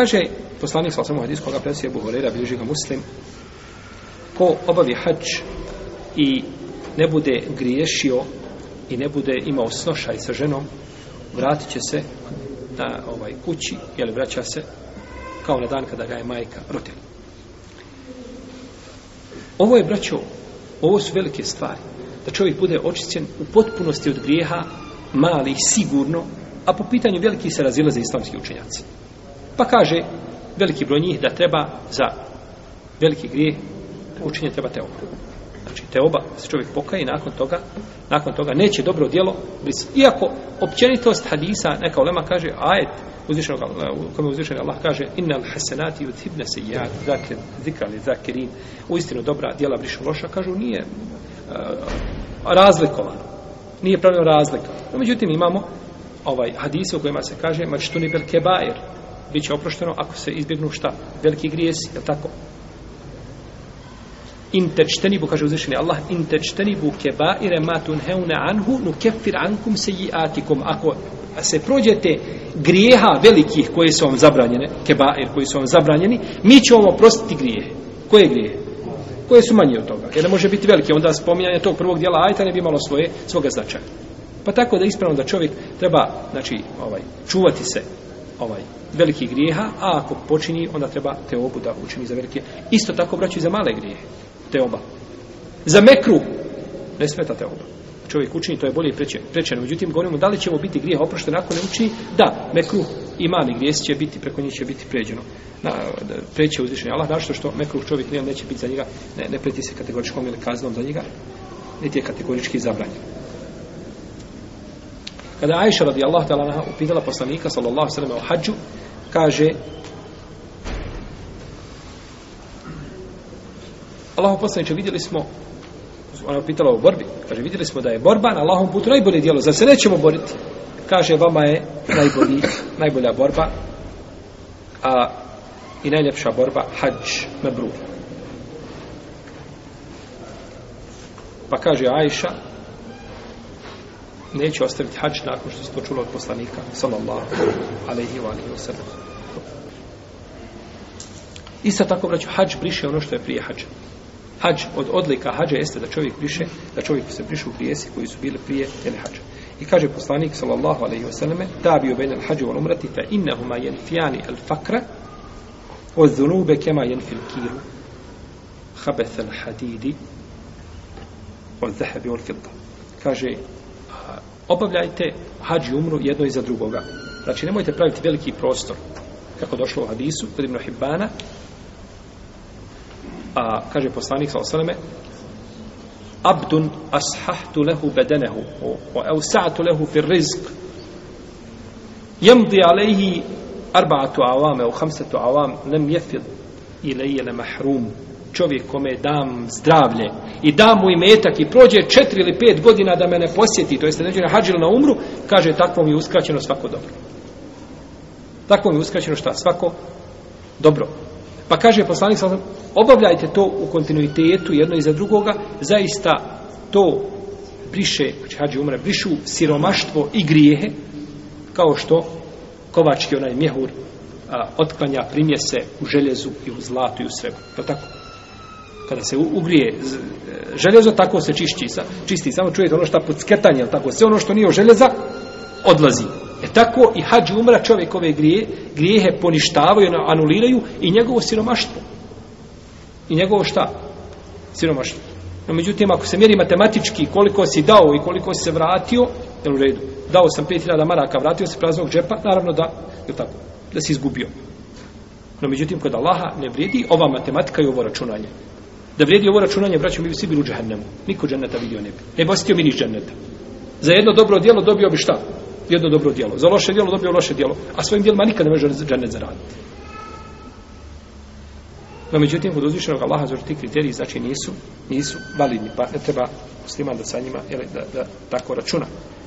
Kaže poslanik sa osamu hadis koga prenosi Ebu Horeira, bilježi ga muslim, ko obavi hađ i ne bude griješio i ne bude imao snošaj sa ženom, vratit će se na ovaj kući, jel vraća se kao na dan kada ga je majka rotila. Ovo je, braćo, ovo su velike stvari. Da čovjek bude očišćen u potpunosti od grijeha, mali, sigurno, a po pitanju veliki se razilaze islamski učenjaci. Pa kaže veliki broj njih da treba za veliki grijeh učinje treba teoba. Znači teoba se čovjek pokaje i nakon toga, nakon toga neće dobro djelo bris. Iako općenitost hadisa neka ulema kaže ajet uzvišenog kome uzvišen Allah kaže innal hasanati yuthibna sayyiat zakir zikra li zakirin u istinu dobra djela brišu loša kažu nije uh, e, razlikovano. Nije pravilno razlika. No, međutim imamo ovaj hadis u kojima se kaže mačtuni bil kebair bit će oprošteno ako se izbjegnu šta? Veliki grijesi, je tako? In tečteni bu, kaže uzvišeni Allah, in tečteni bu keba i rematun heune anhu, nu kefir ankum se i atikum. Ako se prođete grijeha velikih koje su vam zabranjene, keba i koji su vam zabranjeni, mi ćemo vam oprostiti grijehe. Koje grijehe? Koje su manje od toga? Jer ne može biti velike. Onda spominjanje tog prvog dijela ajta ne bi imalo svoje, svoga značaja. Pa tako da ispravno da čovjek treba, znači, ovaj, čuvati se ovaj, velikih grijeha, a ako počini, onda treba te obu da učini za velike. Isto tako braću i za male grijehe, te oba. Za mekru, ne smeta te oba. Čovjek učini, to je bolje prečeno. Međutim, govorimo, da li ćemo biti grijeha oprošteno ako ne učini? Da, mekru i mali grijes će biti, preko njih će biti pređeno. Na, preće uzvišenje Allah, našto što mekru čovjek nije, neće biti za njega, ne, ne preti se kategoričkom ili kaznom za njega, niti je kategorički zabranjeno. Kada Ajša radijallahu ta'ala naha upitala poslanika sallallahu sallam o hađu, kaže Allaho poslaniče, vidjeli smo ona je upitala o borbi, kaže vidjeli smo da je borba na Allahom putu najbolje dijelo, zar se nećemo boriti? Kaže, vama je najbolji, najbolja borba a i najljepša borba hađ mebrur. Pa kaže Ajša, neće ostaviti hač nakon što se to čulo od poslanika sallallahu alaihi wa alaihi wa sallam isto tako braću hač briše ono što je prije hača hač od odlika hađa jeste da čovjek briše da čovjek se briše u grijesi koji su bili prije ili hača i kaže poslanik sallallahu alaihi wa sallam ta bi ubejna hađu al umrati fa innahuma jenfijani al fakra o zunube kema jenfil kiru habeth al hadidi o zahebi al fidda kaže obavljajte hađ i umru jedno iza drugoga. Znači, nemojte praviti veliki prostor, kako došlo u hadisu, kod Ibn Hibbana, a kaže poslanik, sal osaleme, abdun ashahtu lehu bedenehu, o, o eusatu lehu fir rizk, jemdi alehi arbaatu avame, u hamsetu avam, nem jefil ilaje le mahrumu, čovjek kome dam zdravlje i dam mu imetak i prođe četiri ili pet godina da me ne posjeti, to jeste neđe na hađil na umru, kaže takvom je uskraćeno svako dobro. Takvom je uskraćeno šta? Svako dobro. Pa kaže poslanik, obavljajte to u kontinuitetu jedno iza drugoga, zaista to briše, koji znači hađi umre, brišu siromaštvo i grijehe, kao što kovački onaj mjehur a, otklanja primjese u željezu i u zlatu i u srebu. Pa tako? kada se ugrije željezo, tako se čišći, sa, čisti. Samo čujete ono što podsketanje, tako sve ono što nije od željeza, odlazi. E tako i hađi umra čovjek ove grije, grijehe poništavaju, anuliraju i njegovo siromaštvo. I njegovo šta? Siromaštvo. No, međutim, ako se mjeri matematički koliko si dao i koliko si se vratio, je u redu? Dao sam 5000 maraka, vratio se praznog džepa, naravno da, je tako? Da si izgubio. No, međutim, kod Allaha ne vrijedi ova matematika i ovo računanje. Da vrijedi ovo računanje, braćom, mi bi svi bili u džahnemu. Niko džaneta vidio ne bi. Ne bi osjetio mi niš džaneta. Za jedno dobro dijelo dobio bi šta? Jedno dobro dijelo. Za loše dijelo dobio loše dijelo. A svojim dijelima nikad ne može džanet zaraditi. No, međutim, kod uzvišenog Allaha, zato ti kriteriji, znači, nisu, nisu validni. Pa ne treba muslima da sa njima, jel, da, da, da tako računa.